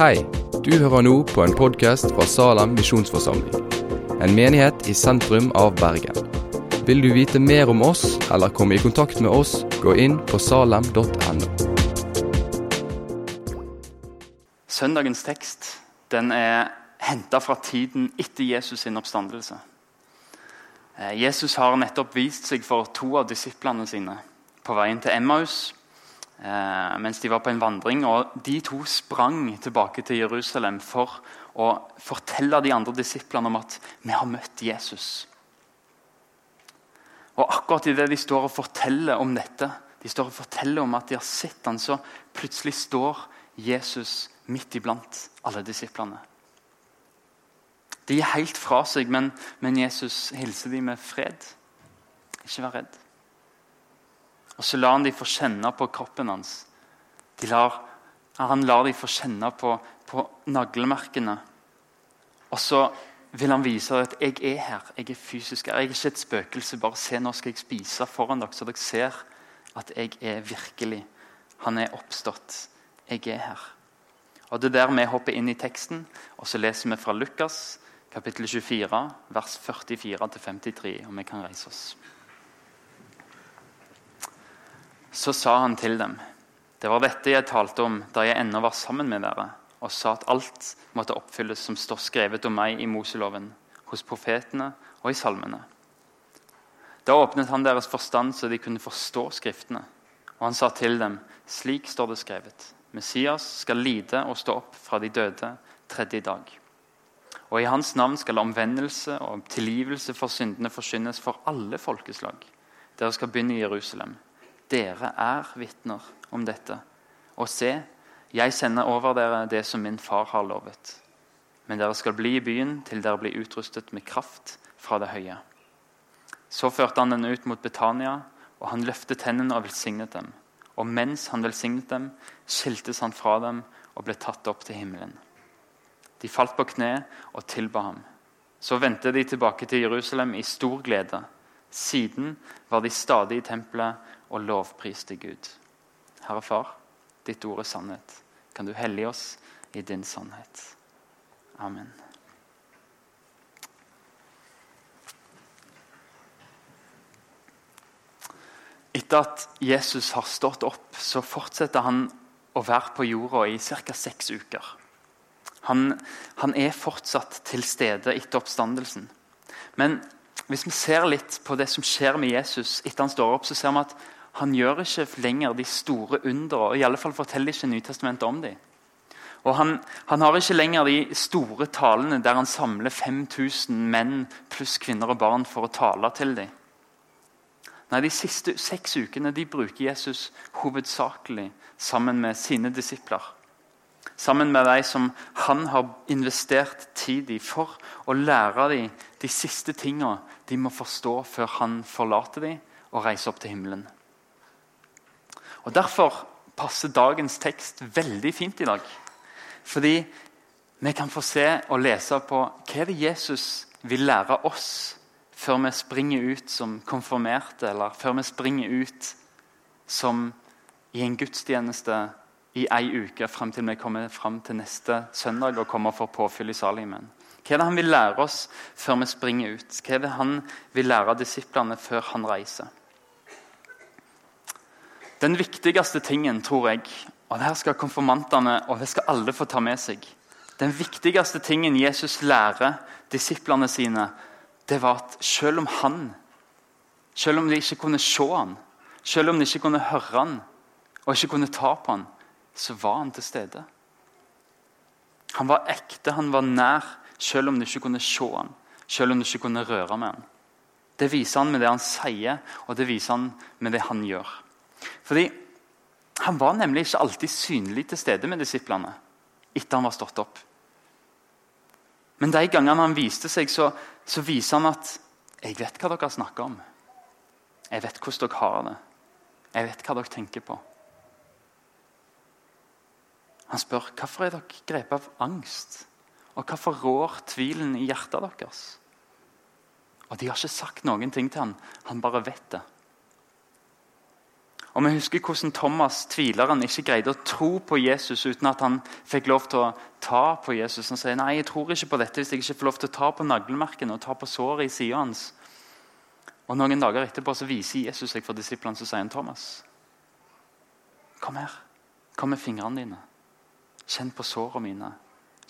Hei, du hører nå på en podkast fra Salem misjonsforsamling. En menighet i sentrum av Bergen. Vil du vite mer om oss eller komme i kontakt med oss, gå inn på salem.no. Søndagens tekst den er henta fra tiden etter Jesus sin oppstandelse. Eh, Jesus har nettopp vist seg for to av disiplene sine på veien til Emmaus eh, mens de var på en vandring. og De to sprang tilbake til Jerusalem for å fortelle de andre disiplene om at vi har møtt Jesus. Og akkurat idet de står og forteller om dette, de står og forteller om at de har sett han, så plutselig står Jesus midt iblant alle disiplene. De er helt fra seg, men, men Jesus hilser dem med fred. Ikke vær redd. Og så lar han dem få kjenne på kroppen hans. Lar, han lar dem få kjenne på, på naglemerkene. Og så vil han vise at 'jeg er her, jeg er fysisk her'. Jeg er ikke et spøkelse. Bare se, nå skal jeg spise foran dere, så dere ser at jeg er virkelig. Han er oppstått. Jeg er her. Og Det er der vi hopper inn i teksten, og så leser vi fra Lukas kapittel 24, vers 44-53, og vi kan reise oss. Så sa han til dem, det var dette jeg talte om da jeg ennå var sammen med dere, og sa at alt måtte oppfylles som står skrevet om meg i Moseloven, hos profetene og i salmene. Da åpnet han deres forstand så de kunne forstå Skriftene. Og han sa til dem, slik står det skrevet. Messias skal lide og stå opp fra de døde tredje dag. Og i hans navn skal omvendelse og tilgivelse for syndene forkynnes for alle folkeslag. Dere skal begynne i Jerusalem. Dere er vitner om dette. Og se, jeg sender over dere det som min far har lovet. Men dere skal bli i byen til dere blir utrustet med kraft fra det høye. Så førte han den ut mot Betania, og han løftet hendene og velsignet dem. Og mens han velsignet dem, skiltes han fra dem og ble tatt opp til himmelen. De falt på kne og tilba ham. Så vendte de tilbake til Jerusalem i stor glede. Siden var de stadig i tempelet og lovpriste Gud. Herre Far, ditt ord er sannhet. Kan du hellige oss i din sannhet. Amen. Etter at Jesus har stått opp, så fortsetter han å være på jorda i ca. seks uker. Han, han, er fortsatt til stede etter oppstandelsen. Men hvis vi ser litt på det som skjer med Jesus etter han står opp, så ser vi at han gjør ikke lenger de store underne. I alle fall forteller ikke Nytestamentet om dem. Og han, han, har ikke lenger de store talene der han samler 5000 menn pluss kvinner og barn for å tale til dem. Nei, De siste seks ukene de bruker Jesus hovedsakelig sammen med sine disipler sammen med de som han har investert tid i, for å lære dem de siste tingene de må forstå før han forlater dem og reiser opp til himmelen. Og Derfor passer dagens tekst veldig fint i dag. Fordi vi kan få se og lese på hva det Jesus vil lære oss før vi springer ut som konfirmerte, eller før vi springer ut som i en gudstjeneste i ei uke frem til vi kommer frem til neste søndag og kommer for påfyll i Salimen. Hva er det han vil lære oss før vi springer ut? Hva er det han vil lære disiplene før han reiser? Den viktigste tingen, tror jeg, og det her skal konfirmantene og det skal alle få ta med seg Den viktigste tingen Jesus lærer disiplene sine, det var at selv om han, selv om de ikke kunne se han, selv om de ikke kunne høre han og ikke kunne ta på han, så var han til stede. Han var ekte, han var nær, selv om du ikke kunne se han, selv om du ikke kunne røre med han. Det viser han med det han sier, og det viser han med det han gjør. Fordi Han var nemlig ikke alltid synlig til stede med disiplene etter han var stått opp. Men de gangene han viste seg, så, så viser han at 'Jeg vet hva dere snakker om. Jeg vet hvordan dere har det. Jeg vet hva dere tenker på.' Han spør hvorfor er dere grepet av angst. Og hvorfor rår tvilen i hjertet deres? Og De har ikke sagt noen ting til han. Han bare vet det. Og Vi husker hvordan Thomas tvileren ikke greide å tro på Jesus uten at han fikk lov til å ta på Jesus. Han sier nei, jeg tror ikke på dette hvis jeg ikke får lov til å ta på naglemerkene og ta på såret i sida hans. Og Noen dager etterpå så viser Jesus seg for disiplene så sier han Thomas. Kom her. Kom med fingrene dine. Kjenn på sårene mine.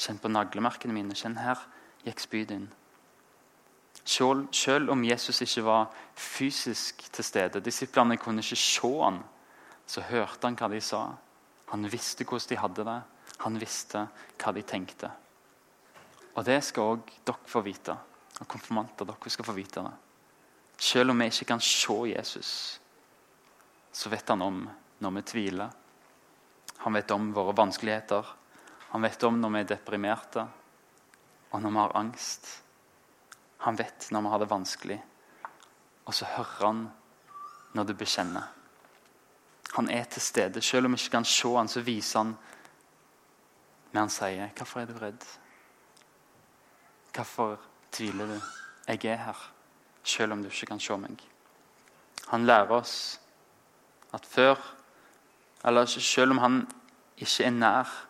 Kjenn på naglemerkene mine. Kjenn her gikk spydet inn. Selv, selv, om Jesus ikke var fysisk til stede, disiplene kunne ikke se han, så hørte han hva de sa. Han visste hvordan de hadde det. Han visste hva de tenkte. Og det skal òg dere få vite. Og konfirmanter, dere skal få vite det. Selv om vi ikke kan se Jesus, så vet han om når vi tviler. Han vet om våre vanskeligheter. Han vet om når vi er deprimerte, og når vi har angst. Han vet når vi har det vanskelig. Og så hører han når du bekjenner. Han er til stede. Selv om vi ikke kan se han, så viser han men han sier, 'Hvorfor er du redd?' 'Hvorfor tviler du?' 'Jeg er her, selv om du ikke kan se meg.' Han lærer oss at før eller selv om han ikke er nær,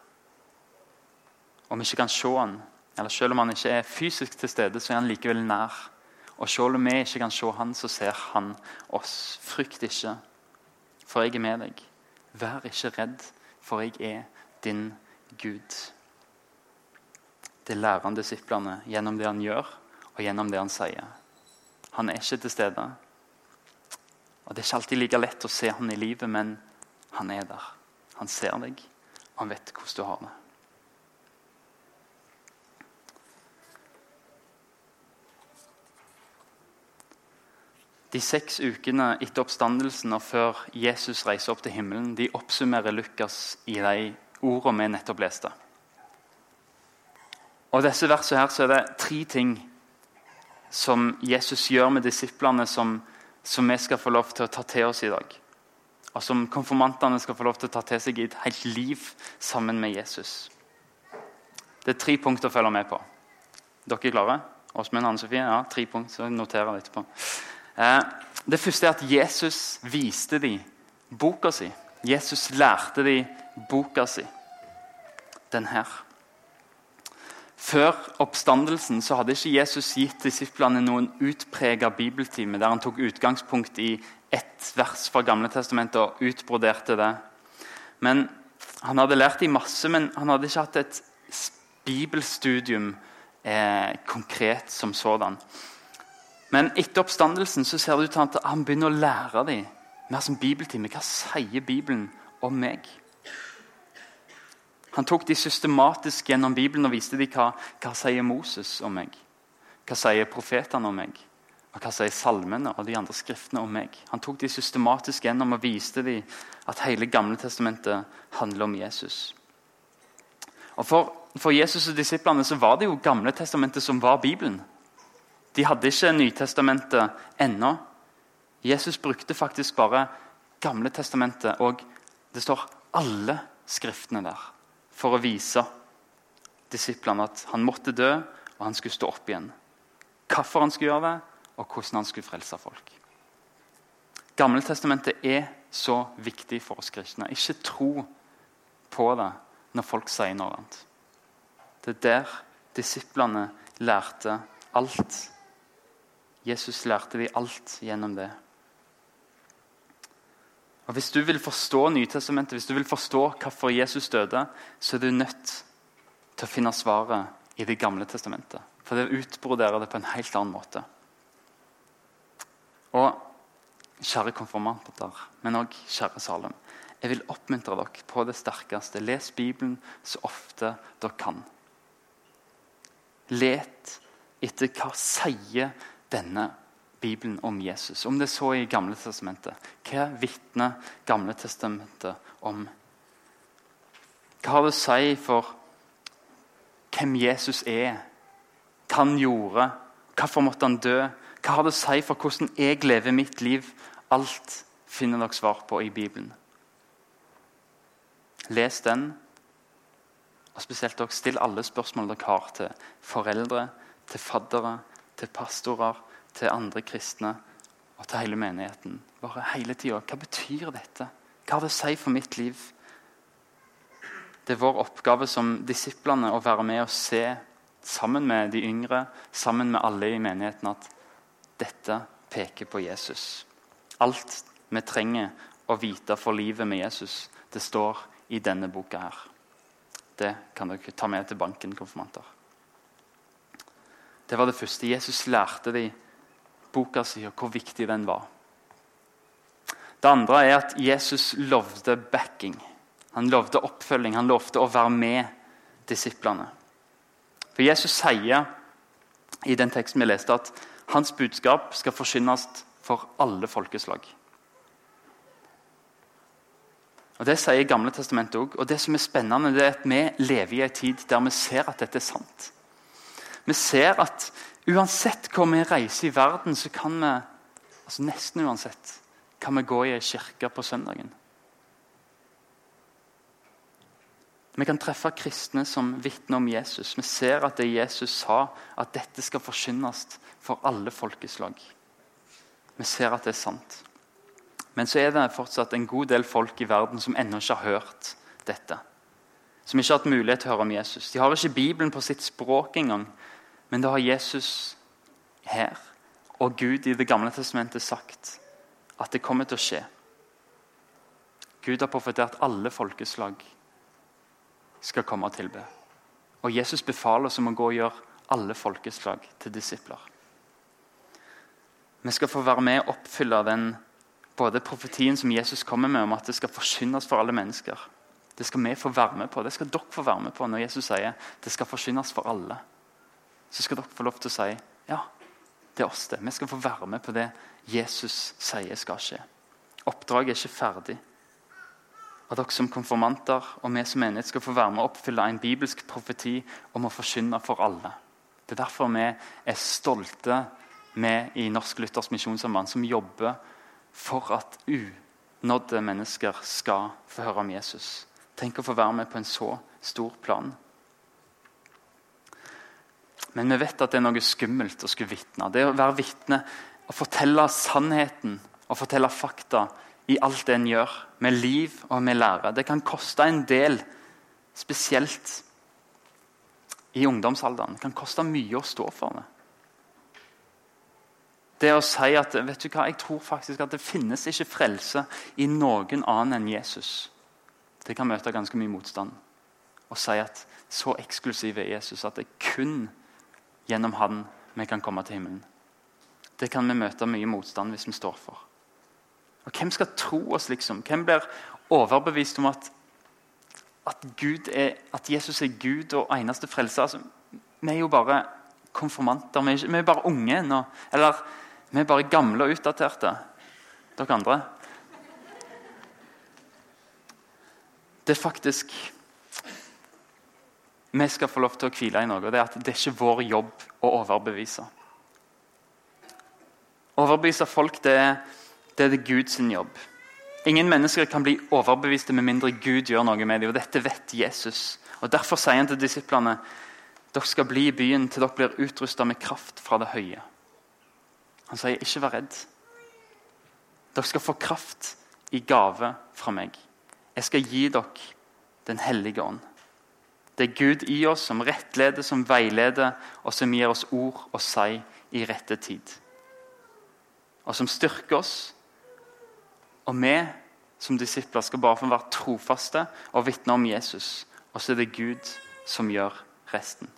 om vi ikke kan se han, eller selv om han ikke er fysisk til stede, så er han likevel nær. Og selv om vi ikke kan se han, så ser han oss. Frykt ikke, for jeg er med deg. Vær ikke redd, for jeg er din Gud. Det lærer han disiplene gjennom det han gjør, og gjennom det han sier. Han er ikke til stede. Og Det er ikke alltid like lett å se han i livet, men han er der. Han ser deg, og han vet hvordan du har det. De seks ukene etter oppstandelsen og før Jesus reiser opp til himmelen, de oppsummerer Lukas i de ordene vi nettopp leste. Og disse versene her så er det tre ting som Jesus gjør med disiplene, som, som vi skal få lov til å ta til oss i dag og som konfirmantene skal få lov til å ta til seg i et helt liv sammen med Jesus. Det er tre punkter å følge med på. Dere er klare? Åsmund Anne Sofie? Ja, tre punkter, så noterer jeg etterpå. Eh, det første er at Jesus viste dem boka si. Jesus lærte dem boka si. Den her. Før oppstandelsen så hadde ikke Jesus gitt disiplene noen utprega bibeltime der han tok utgangspunkt i ett vers fra Gamle testamentet og utbroderte det. Men Han hadde lært dem masse, men han hadde ikke hatt et bibelstudium eh, konkret som sådan. Men etter oppstandelsen så ser det ut til at han begynner å lære dem mer som bibeltime. Hva sier Bibelen om meg? Han tok de systematisk gjennom Bibelen og viste dem hva, hva sier Moses om meg. Hva sier profetene om meg? Og hva sier salmene og de andre skriftene om meg? Han tok de systematisk gjennom og viste dem at hele Gamle testamentet handler om Jesus. Og For, for Jesus og disiplene så var det jo Gamle testamentet som var Bibelen. De hadde ikke Nytestamentet ennå. Jesus brukte faktisk bare Gamle testamentet, og det står alle skriftene der, for å vise disiplene at han måtte dø, og han skulle stå opp igjen. Hvorfor han skulle gjøre det, og hvordan han skulle frelse folk. Gammeltestamentet er så viktig for oss kristne. Ikke tro på det når folk sier noe annet. Det er der disiplene lærte alt. Jesus lærte de alt gjennom det. Og Hvis du vil forstå Nytestamentet, hvis du vil forstå hvorfor Jesus døde, så er du nødt til å finne svaret i Det gamle testamentet. For det utbroderer det på en helt annen måte. Og kjære konfirmanter, men òg kjære Salem. Jeg vil oppmuntre dere på det sterkeste. Les Bibelen så ofte dere kan. Let etter hva sier denne Bibelen om Jesus. Om det så i Gamle testamentet. Hva vitner Gamle testamentet om? Hva har det å si for hvem Jesus er, hva han gjorde, hvorfor måtte han dø? Hva har det å si for hvordan jeg lever mitt liv? Alt finner dere svar på i Bibelen. Les den, og spesielt dere, still alle spørsmål dere har til foreldre, til faddere, til pastorer, til andre kristne og til hele menigheten. bare hele tida. Hva betyr dette? Hva har det å si for mitt liv? Det er vår oppgave som disiplene å være med og se sammen med de yngre, sammen med alle i menigheten, at dette peker på Jesus. Alt vi trenger å vite for livet med Jesus, det står i denne boka her. Det kan dere ta med til banken, konfirmanter. Det var det første. Jesus lærte de boka si, og hvor viktig den var. Det andre er at Jesus lovde backing. Han lovde oppfølging. Han lovte å være med disiplene. For Jesus sier i den teksten vi leste, at hans budskap skal forsynes for alle folkeslag. Og Det sier Gamle testamentet òg. Og det som er spennende, det er at vi lever i en tid der vi ser at dette er sant. Vi ser at uansett hvor vi reiser i verden, så kan vi altså nesten uansett, kan vi gå i ei kirke på søndagen. Vi kan treffe kristne som vitner om Jesus. Vi ser at det Jesus sa, at dette skal forkynnes for alle folkeslag. Vi ser at det er sant. Men så er det fortsatt en god del folk i verden som ennå ikke har hørt dette. Som ikke har hatt mulighet til å høre om Jesus. De har ikke Bibelen på sitt språk engang. Men det har Jesus her og Gud i Det gamle testamentet sagt at det kommer til å skje. Gud har profetert alle folkeslag skal komme og tilbe. Og Jesus befaler oss om å gå og gjøre alle folkeslag til disipler. Vi skal få være med og oppfylle den både profetien som Jesus kommer med om at det skal forsynes for alle mennesker. Det skal vi få være med på. Det skal dere få være med på når Jesus sier det skal forsynes for alle. Så skal dere få lov til å si ja, det er oss det. Vi skal få være med på det Jesus sier skal skje. Oppdraget er ikke ferdig. Og dere som konfirmanter og vi som menighet skal få være med å oppfylle en bibelsk profeti om å forkynne for alle. Det er derfor vi er stolte, med i Norsk Luthers Misjonssamband, som jobber for at unådde mennesker skal få høre om Jesus. Tenk å få være med på en så stor plan. Men vi vet at det er noe skummelt å skulle vitne. Det å være vitne, å fortelle sannheten og fortelle fakta i alt det en gjør, med liv og med lære. Det kan koste en del, spesielt i ungdomsalderen. Det kan koste mye å stå for det. Det å si at vet du hva, jeg tror faktisk at det finnes ikke frelse i noen annen enn Jesus. Det kan møte ganske mye motstand. Å si at så eksklusiv er Jesus at det kun gjennom han vi kan komme til himmelen. Det kan vi møte mye motstand hvis vi står for. Og Hvem skal tro oss, liksom? Hvem blir overbevist om at, at, er, at Jesus er Gud og eneste frelser? Altså, vi er jo bare konfirmanter. Vi er, vi er bare unge ennå. Eller vi er bare gamle og utdaterte. Dere andre. Det er faktisk Vi skal få lov til å hvile i noe. og Det er at det er ikke vår jobb å overbevise. Overbevise folk det er, det er det Guds jobb. Ingen mennesker kan bli overbeviste med mindre Gud gjør noe med dem. og Dette vet Jesus. Og Derfor sier han til disiplene dere skal bli i byen til dere blir utrusta med kraft fra det høye. Han sier, 'Ikke vær redd. Dere skal få kraft i gave fra meg.' 'Jeg skal gi dere Den hellige ånd.' Det er Gud i oss som rettleder, som veileder, og som gir oss ord å si i rette tid. Og som styrker oss. Og vi som disipler skal bare få være trofaste og vitne om Jesus. Og så er det Gud som gjør resten.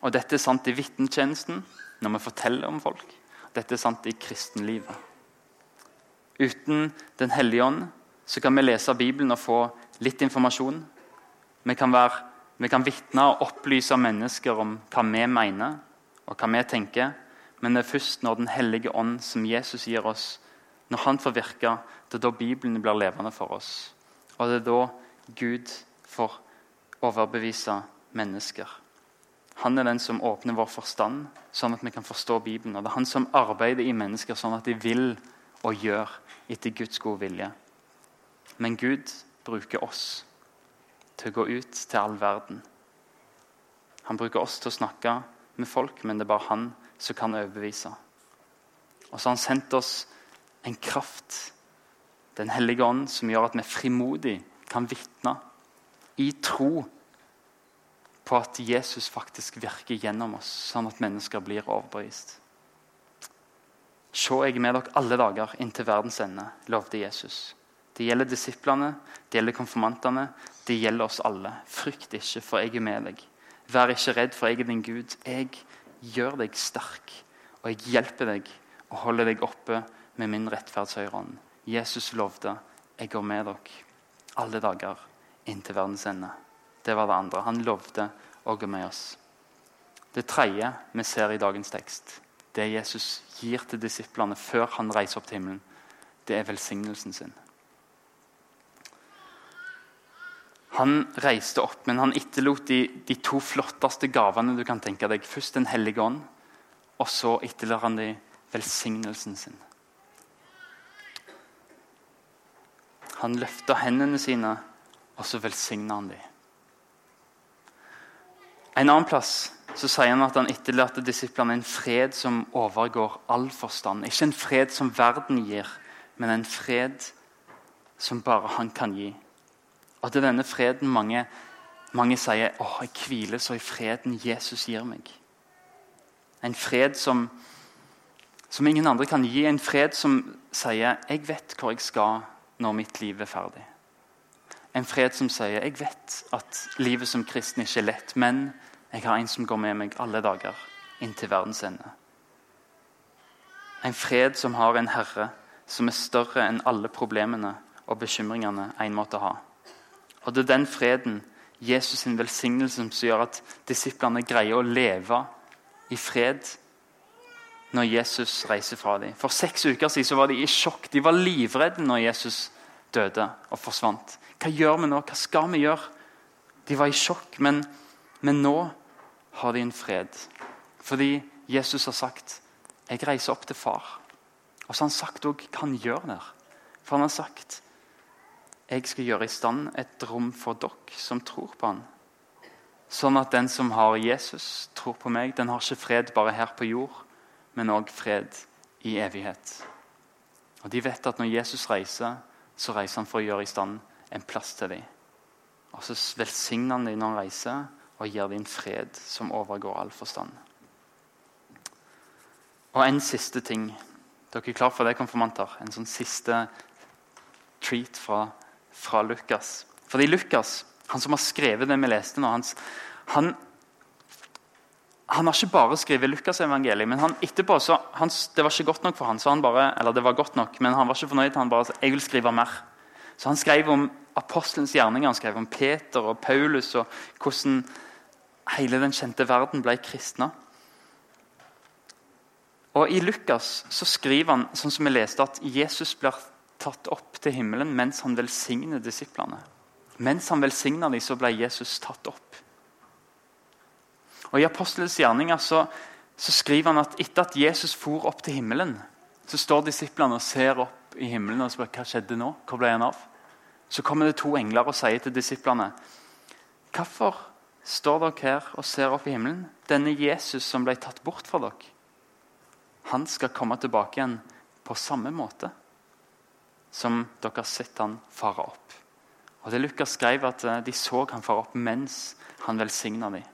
Og Dette er sant i vitnetjenesten, når vi forteller om folk. Dette er sant i kristenlivet. Uten Den hellige ånd så kan vi lese Bibelen og få litt informasjon. Vi kan, være, vi kan vitne og opplyse mennesker om hva vi mener og hva vi tenker. Men det er først når Den hellige ånd, som Jesus gir oss, når han får virke, det er da Bibelen blir levende for oss. Og det er da Gud får overbevise mennesker. Han er den som åpner vår forstand, sånn at vi kan forstå Bibelen. Og det er han som arbeider i mennesker sånn at de vil og gjør etter Guds gode vilje. Men Gud bruker oss til å gå ut til all verden. Han bruker oss til å snakke med folk, men det er bare han som kan overbevise. Og så har han sendt oss en kraft, Den hellige ånd, som gjør at vi frimodig kan vitne i tro på at Jesus faktisk virker gjennom oss, sånn at mennesker blir overbevist. Se, jeg er med dere alle dager inntil verdens ende, lovde Jesus. Det gjelder disiplene, det gjelder konfirmantene, det gjelder oss alle. Frykt ikke, for jeg er med deg. Vær ikke redd, for jeg er din Gud. Jeg gjør deg sterk, og jeg hjelper deg og holder deg oppe med min rettferdshøyre hånd. Jesus lovde, 'Jeg går med dere alle dager inntil verdens ende'. Det var det andre. Han lovde å gå med oss. Det tredje vi ser i dagens tekst, det Jesus gir til disiplene før han reiser opp til himmelen, det er velsignelsen sin. Han reiste opp, men han etterlot de, de, to flotteste gavene du kan tenke deg. Først Den hellige ånd, og så etterlater han de velsignelsen sin. Han løfta hendene sine, og så velsigna han dem. En annen plass så sier han at han etterlater disiplene en fred som overgår all forstand. Ikke en fred som verden gir, men en fred som bare han kan gi. Og er denne freden mange, mange sier åh, jeg hviler så i freden Jesus gir meg. En fred som, som ingen andre kan gi. En fred som sier jeg vet hvor jeg skal når mitt liv er ferdig. En fred som sier jeg vet at livet som kristen ikke er lett, men jeg har en som går med meg alle dager inntil verdens ende. En fred som har en herre som er større enn alle problemene og bekymringene en måtte ha. Og Det er den freden, Jesus' sin velsignelse, som gjør at disiplene greier å leve i fred når Jesus reiser fra dem. For seks uker siden var de i sjokk. De var livredde når Jesus døde og forsvant. Hva gjør vi nå? Hva skal vi gjøre? De var i sjokk, men, men nå har de en fred. Fordi Jesus har sagt 'Jeg reiser opp til far'. Og så har han sagt òg hva han gjør der. For han har sagt jeg skal gjøre i stand et rom for dere som tror på han. Sånn at den som har Jesus, tror på meg, den har ikke fred bare her på jord, men òg fred i evighet. Og De vet at når Jesus reiser, så reiser han for å gjøre i stand en plass til dem. Og så velsigner han dem når han reiser, og gir dem en fred som overgår all forstand. Og en siste ting. Dere er klar for det, konfirmanter? En sånn siste treat fra fra Lukas. Fordi Lukas, han som har skrevet det vi leste nå, han, han, han har ikke bare skrevet Lukasevangeliet, men han, etterpå så, han, det var ikke godt nok for han, så han bare, eller det var godt nok, men han var ikke fornøyd. Han bare jeg vil skrive mer. Så han skrev om apostelens gjerninger, han skrev om Peter og Paulus og hvordan hele den kjente verden ble kristna. Og I Lukas så skriver han sånn som vi leste, at Jesus blir tatt opp til himmelen mens han velsigner disiplene. Mens han velsigna dem, så ble Jesus tatt opp. Og I Apostelens gjerninger så, så, skriver han at etter at Jesus for opp til himmelen, så står disiplene og ser opp i himmelen og spør hva skjedde nå. Hvor ble han av? Så kommer det to engler og sier til disiplene Hvorfor står dere her og ser opp i himmelen? Denne Jesus som ble tatt bort fra dere, han skal komme tilbake igjen på samme måte som dere har sett han fare opp. Og det Lukas skrev at eh, De så han fare opp mens han velsigna dem.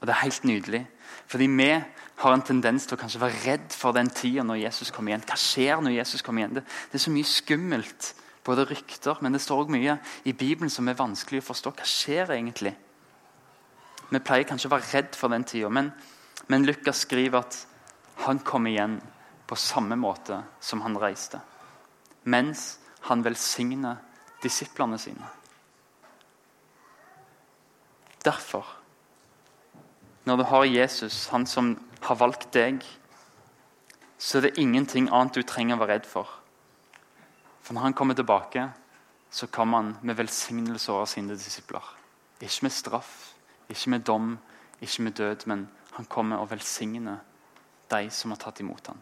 Og Det er helt nydelig. Fordi vi har en tendens til å kanskje være redd for den tida når Jesus kommer igjen. Hva skjer når Jesus kommer igjen? Det, det er så mye skummelt. Både rykter, men det står også mye i Bibelen som er vanskelig å forstå. Hva skjer egentlig? Vi pleier kanskje å være redd for den tida, men, men Lukas skriver at han kom igjen på samme måte som han reiste mens han velsigner disiplene sine. Derfor, når du har Jesus, han som har valgt deg, så er det ingenting annet du trenger å være redd for. For når han kommer tilbake, så kommer han med velsignelse over sine disipler. Ikke med straff, ikke med dom, ikke med død, men han kommer og velsigner de som har tatt imot ham.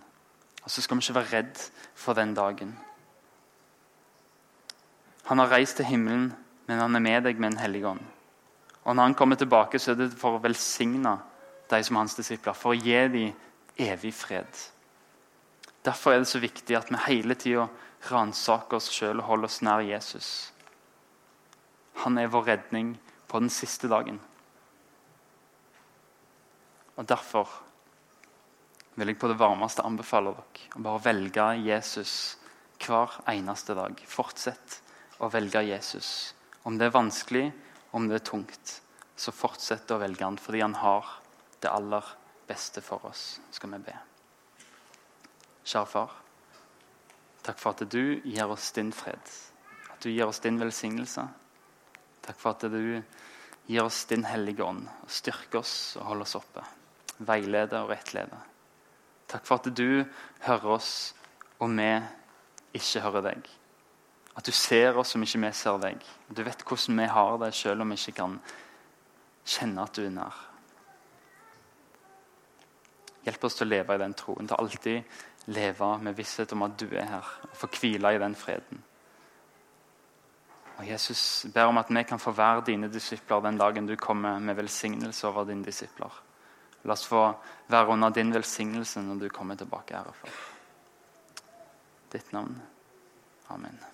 Og Så skal vi ikke være redd for den dagen. Han har reist til himmelen, men han er med deg med en hellig ånd. Og Når han kommer tilbake, så er det for å velsigne de som hans disipler, for å gi dem evig fred. Derfor er det så viktig at vi hele tida ransaker oss sjøl og holder oss nær Jesus. Han er vår redning på den siste dagen. Og Derfor vil jeg på det varmeste anbefale dere å bare velge Jesus hver eneste dag. Fortsett å velge Jesus. Om det er vanskelig, om det er tungt, så fortsett å velge han fordi han har det aller beste for oss, skal vi be. Kjære far. Takk for at du gir oss din fred. At du gir oss din velsignelse. Takk for at du gir oss din hellige ånd og styrker oss og holder oss oppe. Veileder og rettleder. Takk for at du hører oss, og vi ikke hører deg. At du ser oss som ikke vi ser deg. Du vet hvordan vi har det, selv om vi ikke kan kjenne at du er nær. Hjelp oss til å leve i den troen, til alltid leve med visshet om at du er her. og Få hvile i den freden. Og Jesus ber om at vi kan få være dine disipler den dagen du kommer med velsignelse over dine disipler. La oss få være under din velsignelse når du kommer tilbake herfra. Ditt navn. Amen.